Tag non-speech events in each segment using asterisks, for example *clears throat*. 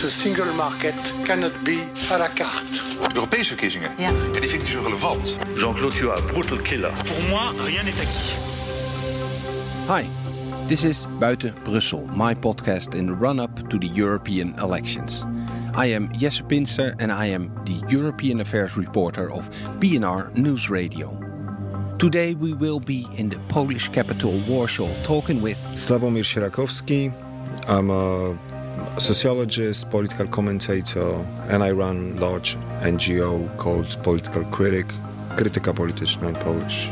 The single market cannot be à la carte. Europese verkiezingen? Ja. die vind ik niet zo relevant. Jean-Claude, tu as a brutal killer. Pour moi, rien n'est acquis. Hi, this is Buiten Brussel, my podcast in the run up to the European elections. I am Jesse Pinster and I am the European Affairs reporter of BNR News Radio. Today we will be in the Polish capital Warsaw talking with Slawomir Sierakowski. I'm a sociologist, political commentator, and I run a large NGO called Political Critic, Krytyka Polityczna in Polish.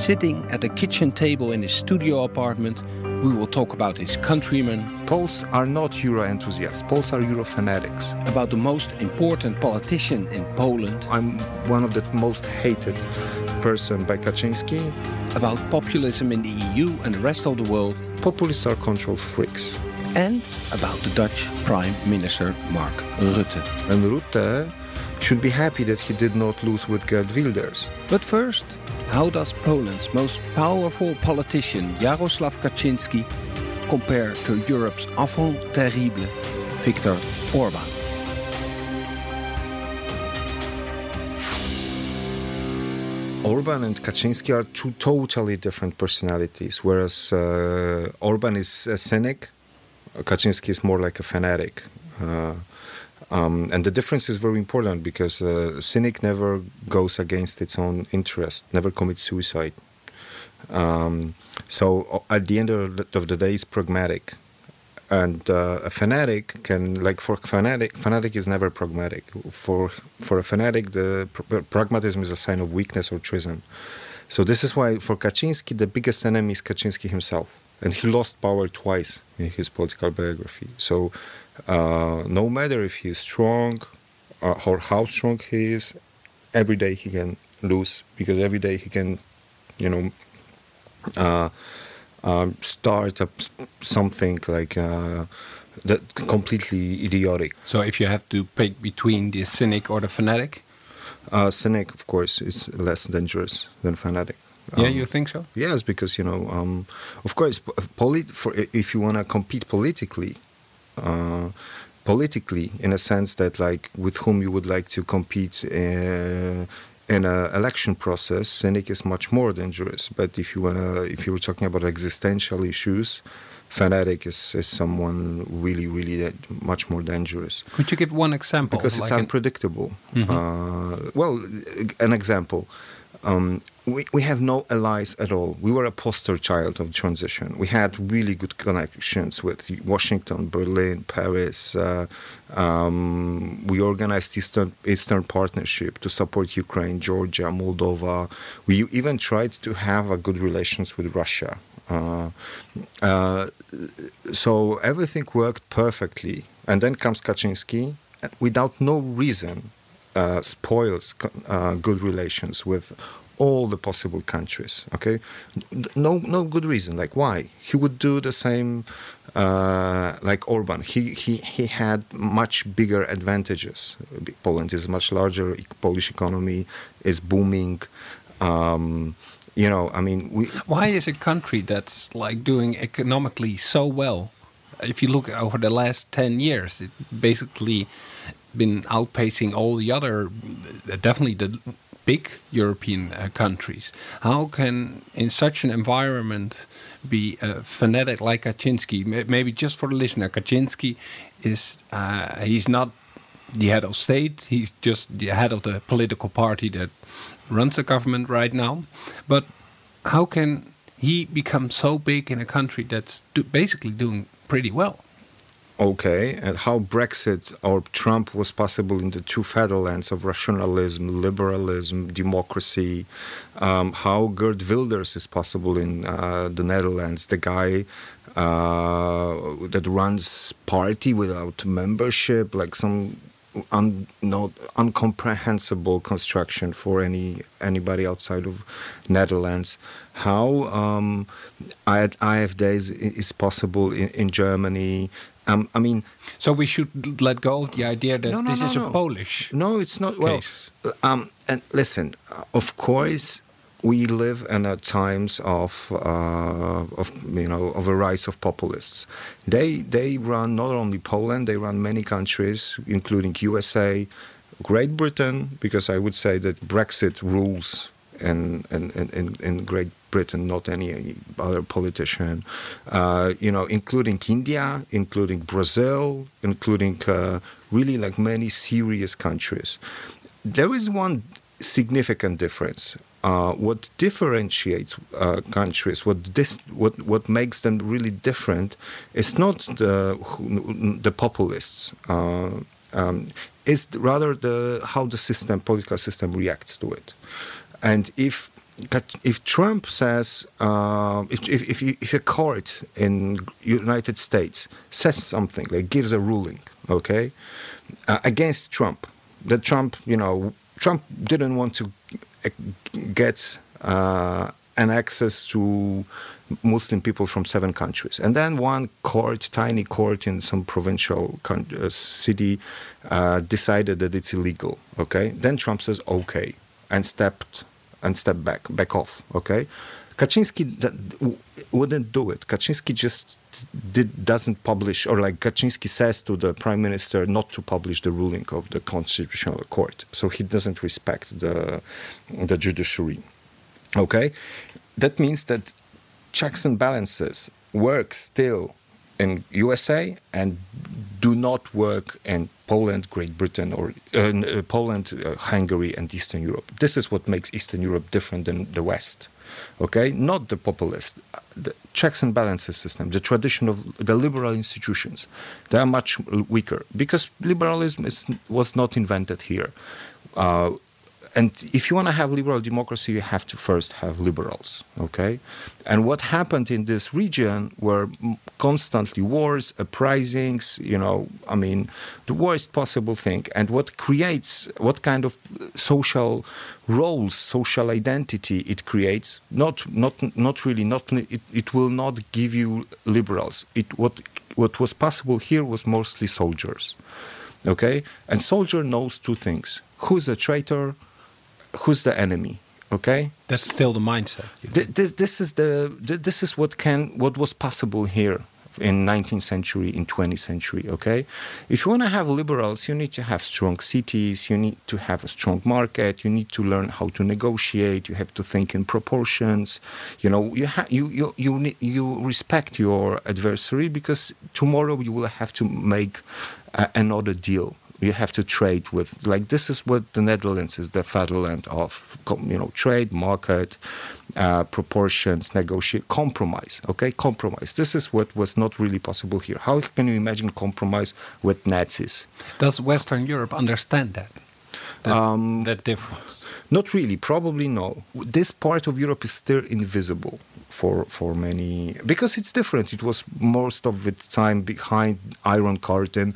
Sitting at a kitchen table in his studio apartment, we will talk about his countrymen, Poles are not Euro enthusiasts. Poles are Euro fanatics. about the most important politician in Poland, I'm one of the most hated person by Kaczynski. about populism in the EU and the rest of the world, Populists are control freaks. And about the Dutch Prime Minister Mark Rutte. And Rutte should be happy that he did not lose with Geert Wilders. But first, how does Poland's most powerful politician Jarosław Kaczynski compare to Europe's enfant terrible Viktor Orban? Orban and Kaczynski are two totally different personalities. Whereas uh, Orban is a cynic, Kaczynski is more like a fanatic. Uh, um, and the difference is very important because a cynic never goes against its own interest, never commits suicide. Um, so uh, at the end of the, of the day, it's pragmatic. And uh, a fanatic can, like for fanatic, fanatic is never pragmatic. For for a fanatic, the pr- pragmatism is a sign of weakness or treason. So this is why for Kaczynski, the biggest enemy is Kaczynski himself, and he lost power twice in his political biography. So uh, no matter if he is strong uh, or how strong he is, every day he can lose because every day he can, you know, uh, um, start up something like uh, that completely idiotic. So, if you have to pick between the cynic or the fanatic, Uh, cynic, of course, is less dangerous than fanatic. Yeah, Um, you think so? Yes, because you know, um, of course, polit- for if you want to compete politically, uh, politically, in a sense that like with whom you would like to compete uh, in an election process, cynic is much more dangerous. But if you wanna, if you were talking about existential issues, fanatic is, is someone really, really much more dangerous Could you give one example? because it's like an- unpredictable. Mhm. Uh, well, an example. Um, we, we have no allies at all. We were a poster child of transition. We had really good connections with Washington, Berlin, Paris. Uh, um, we organized Eastern, Eastern Partnership to support Ukraine, Georgia, Moldova. We even tried to have a good relations with Russia. Uh, uh, so everything worked perfectly. And then comes Kaczynski, without no reason, uh, spoils uh, good relations with all the possible countries. Okay, no, no good reason. Like why? He would do the same, uh, like Orban. He he he had much bigger advantages. Poland is much larger. Polish economy is booming. Um, you know, I mean, we Why is a country that's like doing economically so well? If you look over the last 10 years, it basically been outpacing all the other, definitely the big European uh, countries. How can, in such an environment, be a fanatic like Kaczynski? Maybe just for the listener, Kaczynski is, uh, he's not the head of state. He's just the head of the political party that runs the government right now. But how can he become so big in a country that's do basically doing pretty well? Okay, and how Brexit or Trump was possible in the two fatherlands of rationalism, liberalism, democracy, um, how Geert Wilders is possible in uh, the Netherlands, the guy uh, that runs party without membership, like some un, not incomprehensible construction for any anybody outside of Netherlands. How um, I- AfD is, is possible in, in Germany. Um, I mean, So we should let go of the idea that No, no, this no, is a Polish. no, it's not. Well, case. um, and listen, of course, we live in a times of uh, of you know of a rise of populists. They they run not only Poland, they run many countries, including USA, Great Britain, because I would say that Brexit rules in in, in, in Great Britain, not any other politician. Uh, you know, including India, including Brazil, including uh, really like many serious countries. There is one significant difference. Uh, what differentiates uh, countries, what this, what what makes them really different, is not the the populists. Uh, um, is rather the how the system, political system, reacts to it. And if if Trump says uh, if, if, if a court in United States says something like gives a ruling, okay, uh, against Trump, that Trump, you know, Trump didn't want to get uh, an access to Muslim people from seven countries. And then one court, tiny court in some provincial uh, city, uh, decided that it's illegal. Okay. Then Trump says okay and stepped and step back, back off. Okay. Kaczynski wouldn't do it. Kaczynski just did, doesn't publish, or like Kaczynski says to the prime minister not to publish the ruling of the constitutional court. So he doesn't respect the the judiciary. Okay, that means that checks and balances work still in USA and do not work in Poland, Great Britain, or uh, uh, Poland, uh, Hungary, and Eastern Europe. This is what makes Eastern Europe different than the West. Okay, not the populist, the checks and balances system, the tradition of the liberal institutions. They are much weaker because liberalism is, was not invented here. Uh, and if you want to have liberal democracy, you have to first have liberals, okay? And what happened in this region were constantly wars, uprisings, you know, I mean, the worst possible thing. And what creates, what kind of uh, social roles, social identity it creates, not, not, not really, not, it, it will not give you liberals. It, what, what was possible here was mostly soldiers, okay? And soldier knows two things. Who's a traitor? Who's the enemy okay? That's still the mindset this, this is the this is what can what was possible here in 19th century in 20th century okay? If you want to have liberals you need to have strong cities you need to have a strong market you need to learn how to negotiate you have to think in proportions. You know you ha- you you you, you respect your adversary because tomorrow you will have to make uh, another deal you have to trade with like this is what the Netherlands is the fatherland of you know trade market uh, proportions negotiate compromise okay? Compromise. This is what was not really possible here. How can you imagine compromise with Nazis? Does Western Europe understand that? That, um, that difference? not really. Probably no. This part of Europe is still invisible for for many because it's different. It was most of the time behind iron curtain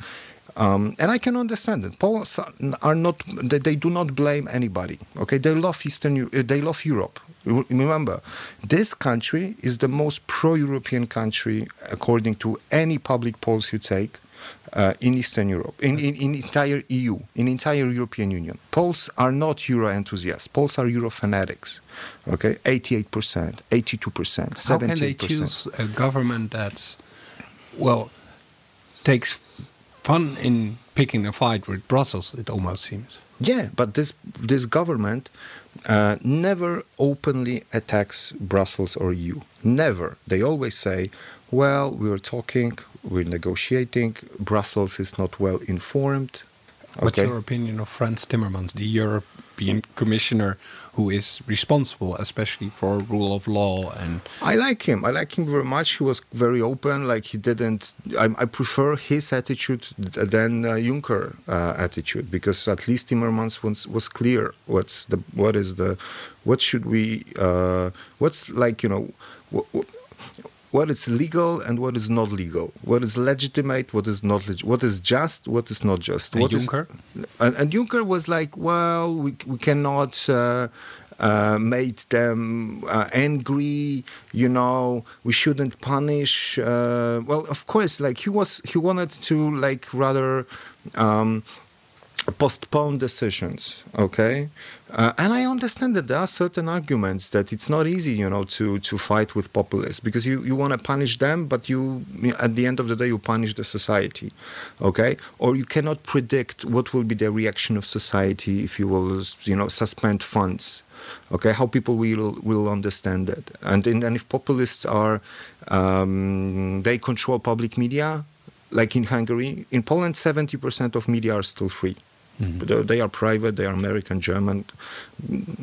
um, and I can understand it. Poles are not; they, they, do not blame anybody. Okay, they love Eastern, uh, they love Europe. Remember, this country is the most pro-European country according to any public polls you take. Uh, in Eastern Europe, in, in, in entire EU, in entire European Union. Poles are not Euro enthusiasts. Poles are Euro fanatics. Okay, 88%, 82%, 78%. How can they choose a government that's, well, takes fun in picking a fight with Brussels. It almost seems. Yeah, but this this government uh, never openly attacks Brussels or EU. Never. They always say, "Well, we are talking, we're negotiating. Brussels is not well informed." Okay. What's your opinion of Frans Timmermans, the European Commissioner who is responsible, especially for rule of law and. I like him. I like him very much. He was very open. Like he didn't. I, I prefer his attitude than uh, Juncker uh, attitude because at least Timmermans was was clear. What's the what is the what should we uh, what's like you know. what is legal and what is not legal, what is legitimate, what is not leg- what is just, what is not just. And what Juncker? Is, and, and, Juncker was like, well, we, we cannot. Uh, uh, made them uh, angry. You know, we shouldn't punish. Uh, well, of course, like he was, he wanted to like rather. Um, postpone decisions okay? Uh, and i understand that there are certain arguments that it's not easy you know to to fight with populists because you you want to punish them but you at the end of the day you punish the society okay? Or you cannot predict what will be the reaction of society if you will you know suspend funds okay? How people will will understand that and in, and if populists are um, they control public media like in hungary in poland 70% of media are still free Mm-hmm. But they are private. They are American, German.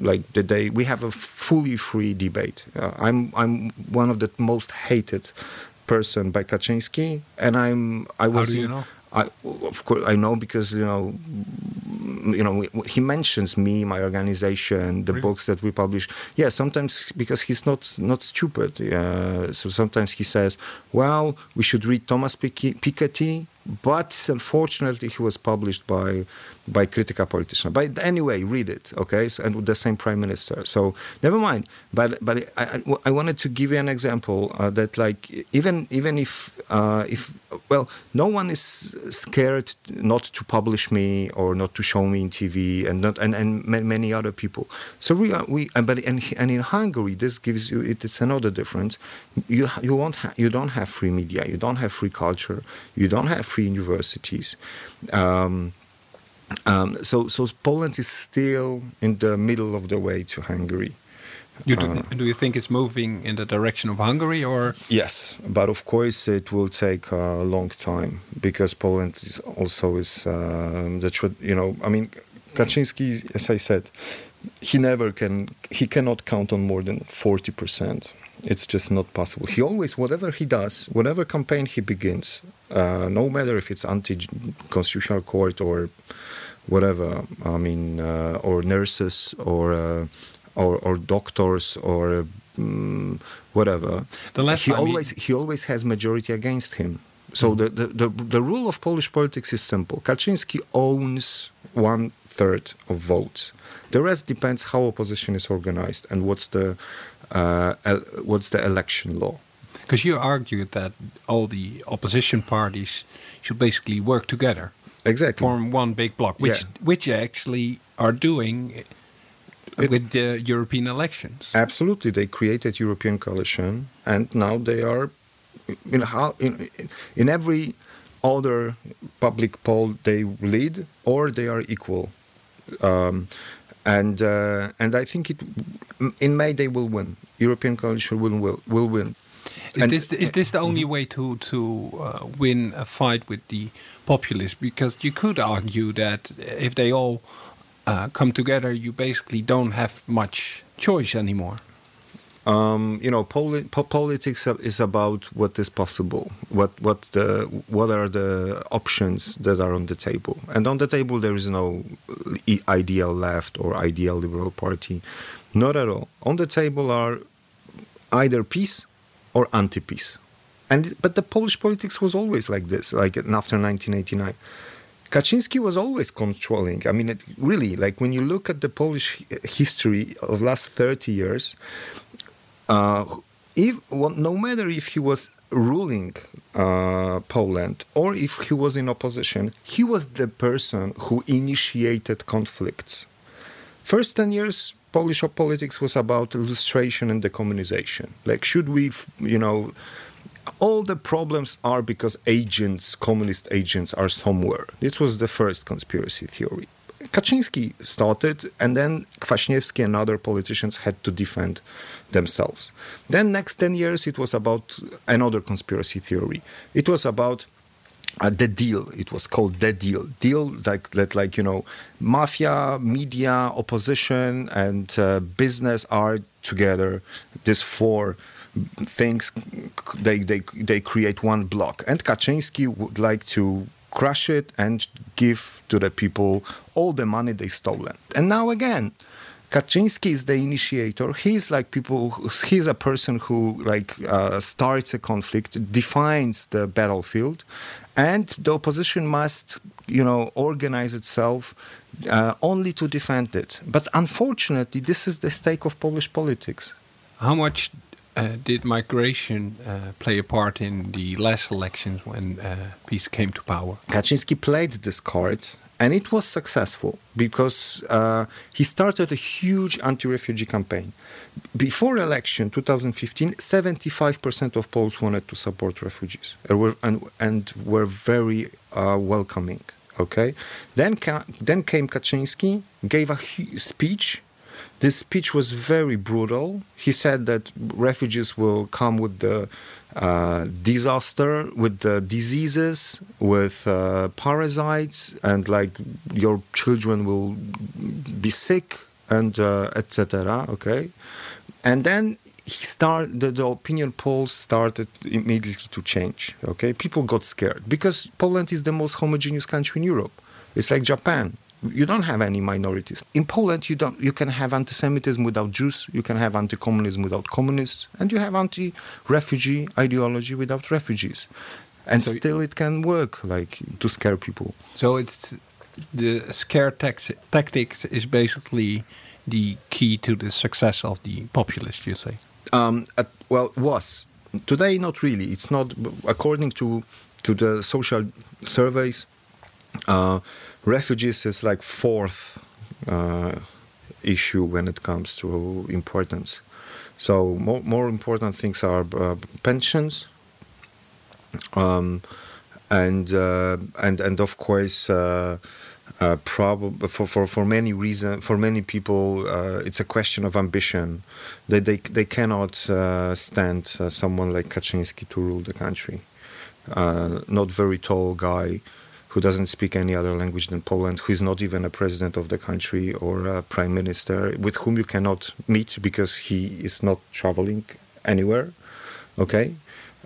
Like the day we have a fully free debate. Uh, I'm I'm one of the most hated person by Kaczynski, and I'm I was. How do you know? I, of course, I know because you know, you know, he mentions me, my organization, the really? books that we publish. Yeah, sometimes because he's not not stupid. Uh, so sometimes he says, "Well, we should read Thomas Piketty but unfortunately he was published by by Krytyka Polityczna. But anyway, read it, okay? So, and the same prime minister. So never mind. But but I, I, wanted to give you an example uh, that like even even if uh, if well, no one is scared not to publish me or not to show me in TV and not and, and many other people. So we are we but and and in Hungary this gives you it, it's another difference. You you won't you don't have free media. You don't have free culture. You don't have free universities. Um, um, so, so Poland is still in the middle of the way to Hungary. You do, uh, do, you think it's moving in the direction of Hungary, or yes? But of course, it will take a long time because Poland is also is uh, the you know. I mean, Kaczynski, as I said, he never can he cannot count on more than forty percent it's just not possible. He always, whatever he does, whatever campaign he begins, uh, no matter if it's anti-constitutional court or whatever, I mean, uh, or nurses or uh, or, or, doctors or um, whatever. The last he always he... he always has majority against him. So mm. the, the, the, the rule of Polish politics is simple. Kaczynski owns one third of votes. The rest depends how opposition is organized and what's the uh, what's the election law. Because you argued that all the opposition parties should basically work together, exactly, form one big block, which yeah. which actually are doing it, with the European elections. Absolutely, they created European coalition, and now they are in how in in every other public poll they lead or they are equal. Um, and uh, and I think it in May they will win. European coalition will will, will win. Is and this is this the only way to to uh, win a fight with the populists? Because you could argue that if they all uh, come together, you basically don't have much choice anymore. Um, you know, poli po politics is about what is possible, what what the what are the options that are on the table, and on the table there is no ideal left or ideal liberal party, not at all. On the table are either PiS or anti-PiS, and but the Polish politics was always like this, like after 1989. Kaczynski was always controlling. I mean, it really, like when you look at the Polish history of last 30 years, uh, if well, no matter if he was ruling uh, Poland or if he was in opposition, he was the person who initiated conflicts. First 10 years, Polish politics was about lustration and decommunization. Like, should we, you know, all the problems are because agents, communist agents, are somewhere. This was the first conspiracy theory. Kaczynski started, and then Kwaśniewski and other politicians had to defend themselves. Then next 10 years it was about another conspiracy theory. It was about uh, the deal. It was called the deal. Deal like that, like you know, mafia, media, opposition, and uh, business are together. These four things they they they create one block. And Kaczynski would like to crush it and give to the people all the money they stolen. And now again, Kaczynski is the initiator. He's like people. He's a person who like uh, starts a conflict, defines the battlefield, and the opposition must, you know, organize itself uh, only to defend it. But unfortunately, this is the stake of Polish politics. How much uh, did migration uh, play a part in the last elections when uh, PiS came to power? Kaczynski played this card And it was successful because uh, he started a huge anti refugee campaign. Before election 2015, 75% of Poles wanted to support refugees and were, and, and were very uh, welcoming. Okay, then ca- then came Kaczynski, gave a speech. This speech was very brutal. He said that refugees will come with the uh, disaster, with the diseases, with uh, parasites, and like your children will be sick and uh, etc. Okay, and then he started the, the opinion polls started immediately to change okay people got scared because poland is the most homogeneous country in europe it's like japan you don't have any minorities in poland you don't you can have anti-semitism without jews you can have anti-communism without communists and you have anti-refugee ideology without refugees and So- still it can work like to scare people So it's the scare tactics is basically the key to the success of the populists, you say. Um, at, well, was today not really. It's not according to to the social surveys. Uh, refugees is like fourth uh, issue when it comes to importance. So more more important things are uh, pensions, um, and uh, and and of course. Uh, uh, probably for, for, for many reasons, for many people, uh, it's a question of ambition. They they, they cannot uh, stand someone like Kaczynski to rule the country. Not very tall guy who doesn't speak any other language than Poland, who is not even a president of the country or a prime minister, with whom you cannot meet because he is not traveling anywhere. Okay,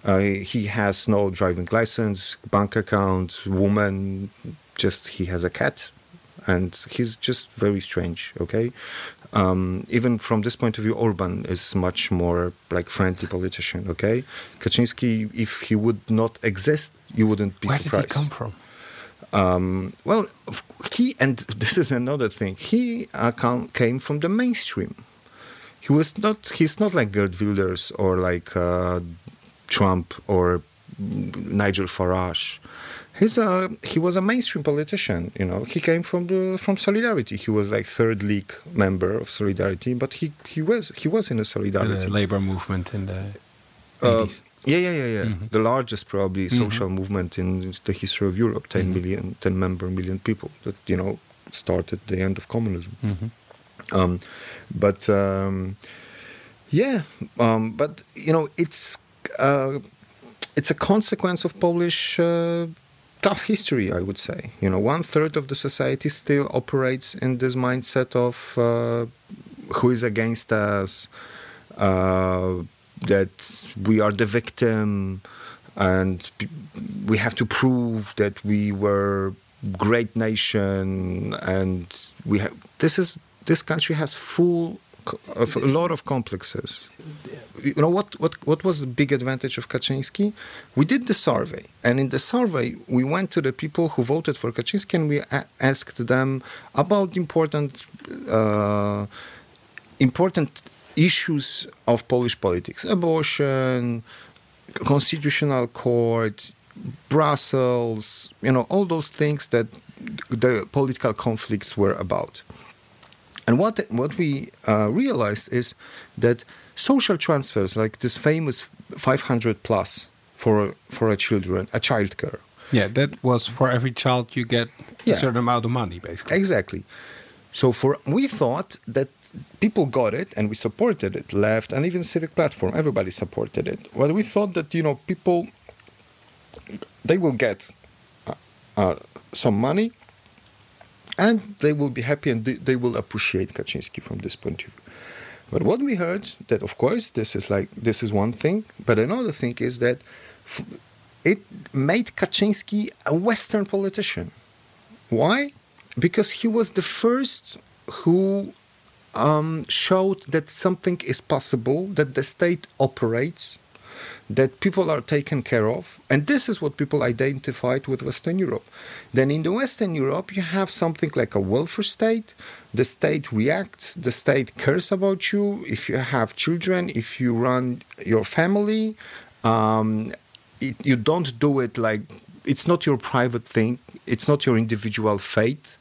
uh, he has no driving license, bank account, woman. Just he has a cat, and he's just very strange. Okay, um, even from this point of view, Orban is much more like friendly politician. Okay, Kaczynski, if he would not exist, you wouldn't be Where did surprised. he come from? Um, well, he and *laughs* this is another thing. He uh, come, came from the mainstream. He was not. He's not like Geert Wilders or like uh, Trump or Nigel Farage. He's a he was a mainstream politician. You know, he came from the from Solidarity. He was like third league member of Solidarity, but he he was he was in a In Solidarity. the labor movement in the Uh, 80s. Yeah, yeah, yeah, yeah. Mhm. The largest probably Mhm. social movement in the history of Europe. 10 Mhm. million, 10 member million people that you know started the end of communism. Mhm. Um, but um, yeah, um, but you know it's uh, it's a consequence of Polish uh, tough history, I would say. You know, one third of the society still operates in this mindset of uh, who is against us, uh, that we are the victim, and we have to prove that we were great nation, and we have. This is this country has full of a lot of complexes. You know what, what? What was the big advantage of Kaczynski? We did the survey, and in the survey, we went to the people who voted for Kaczynski, and we asked them about important, uh, important issues of Polish politics: abortion, constitutional court, Brussels. You know, all those things that the political conflicts were about. And what what we uh, realized is that social transfers, like this famous 500 plus for for a children, a child care, Yeah, that was for every child you get Yeah. a certain amount of money, basically. exactly. So for we thought that people got it and we supported it, left and even civic platform, everybody supported it. Well, we thought that you know people they will get uh, uh, some money and they will be happy and they, they will appreciate Kaczynski from this point of view. But what we heard that of course this is like this is one thing, but another thing is that it made Kaczynski a Western politician. Why? Because he was the first who um, showed that something is possible, that the state operates, that people are taken care of. And this is what people identified with Western Europe. Then in the Western Europe, you have something like a welfare state. The state reacts, the state cares about you. If you have children, if you run your family, um, it, you don't do it like it's not your private thing. It's not your individual fate.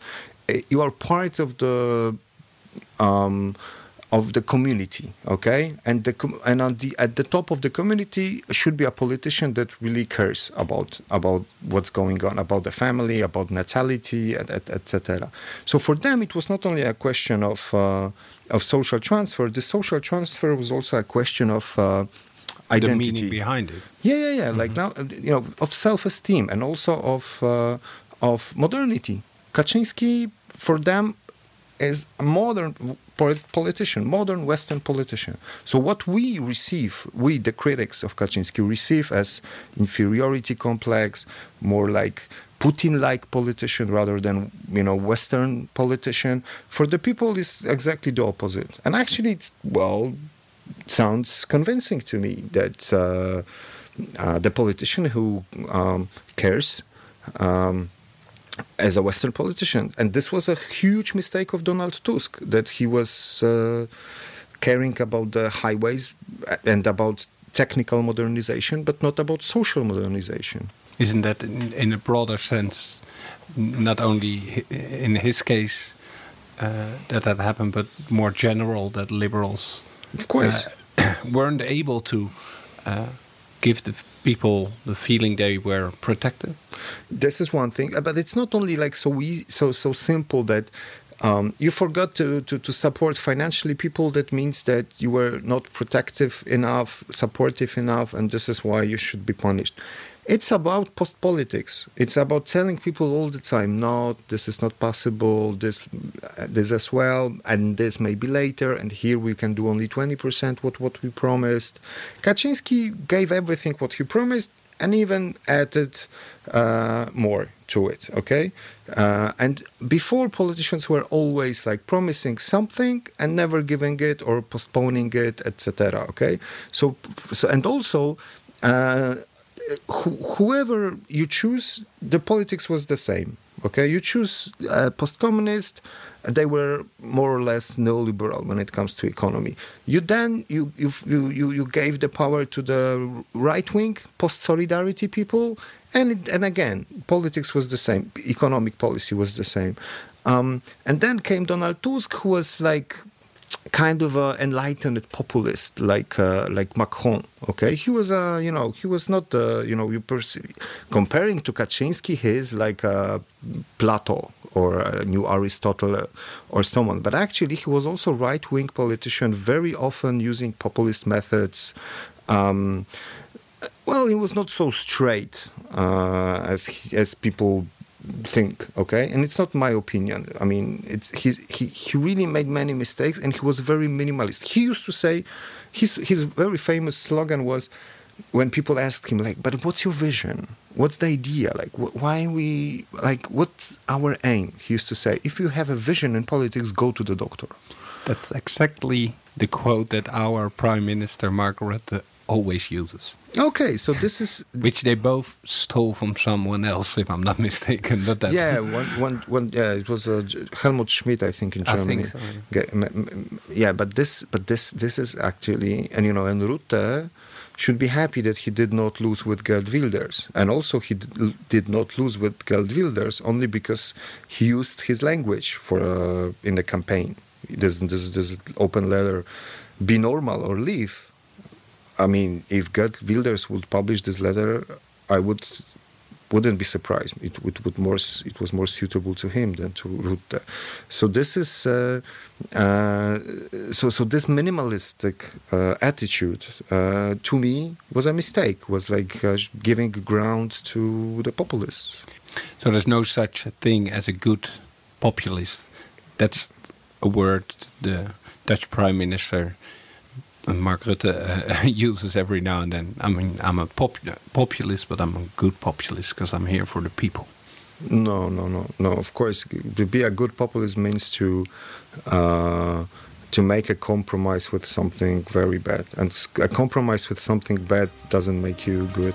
Uh, You are part of the um, of the community, okay? And the and on the at the top of the community should be a politician that really cares about about what's going on, about the family, about natality, etc. So for them, it was not only a question of uh, of social transfer. The social transfer was also a question of uh, The identity. meaning behind it. Yeah, yeah, yeah. Like now, uh, you know, of self-esteem and also of uh, of modernity. Kaczynski, for them, is a modern politician, modern Western politician. So what we receive, we the critics of Kaczynski receive as inferiority complex, more like Putin-like politician rather than you know Western politician. For the people, is exactly the opposite. And actually, it's well sounds convincing to me that uh, uh, the politician who um, cares um, as a Western politician, and this was a huge mistake of Donald Tusk that he was uh, caring about the highways and about technical modernization, but not about social modernization. Isn't that, in, in a broader sense, not only in his case uh, that that happened, but more general that liberals Of course. uh, *clears throat* weren't able to uh, give the people the feeling they were protected? this is one thing, uh, but it's not only like so easy, so so simple that um, you forgot to, to, to support financially people. That means that you were not protective enough, supportive enough, and this is why you should be punished. It's about post politics. It's about telling people all the time, no, this is not possible. This, this as well, and this maybe later. And here we can do only twenty percent what what we promised. Kaczynski gave everything what he promised, and even added uh, more to it. Okay, uh, and before politicians were always like promising something and never giving it or postponing it, etc. Okay, so so and also. Uh, wh- whoever you choose, the politics was the same. Okay, you choose uh, post-communist, they were more or less neoliberal when it comes to economy. You then you you you you, gave the power to the right wing, post-solidarity people, and it, and again, politics was the same, economic policy was the same, um, and then came Donald Tusk, who was like kind of an enlightened populist like uh, like Macron. Okay, he was a you know he was not uh, you know you perceive comparing to Kaczynski, he is like a Plato or a new Aristotle uh, or someone. But actually, he was also right wing politician, very often using populist methods. Um, well, he was not so straight uh, as as people think. Okay, and it's not my opinion. I mean, it's, he he he really made many mistakes, and he was very minimalist. He used to say, his his very famous slogan was, when people asked him like, "But what's your vision? What's the idea? Like, wh- why we like what's our aim?" He used to say, "If you have a vision in politics, go to the doctor." That's exactly the quote that our Prime Minister Mark Rutte always uses, Okay, so this is *laughs* which they both stole from someone else, if I'm not *laughs* mistaken. But that's yeah, one, one, one, yeah, it was uh, Helmut Schmidt, I think, in I Germany. think so, yeah. Ge- m- m- Yeah, but this, but this, this is actually, and you know, and Rutte should be happy that he did not lose with Geert Wilders, and also he d- did not lose with Geert Wilders only because he used his language for uh, in the campaign. This, this, this open letter, be normal or leave. I mean, if Geert Wilders would publish this letter, I would wouldn't be surprised. It would, would more it was more suitable to him than to Rutte. So this is uh, uh, so so this minimalistic uh, attitude uh, to me was a mistake. Was like uh, giving ground to the populists. So there's no such thing as a good populist. That's a word the Dutch Prime Minister uh, Mark Rutte uh, *laughs* uses every now and then. I mean, I'm a pop- populist, but I'm a good populist because I'm here for the people. No, no, no, no. Of course, to be a good populist means to uh, to make a compromise with something very bad, and a compromise with something bad doesn't make you good.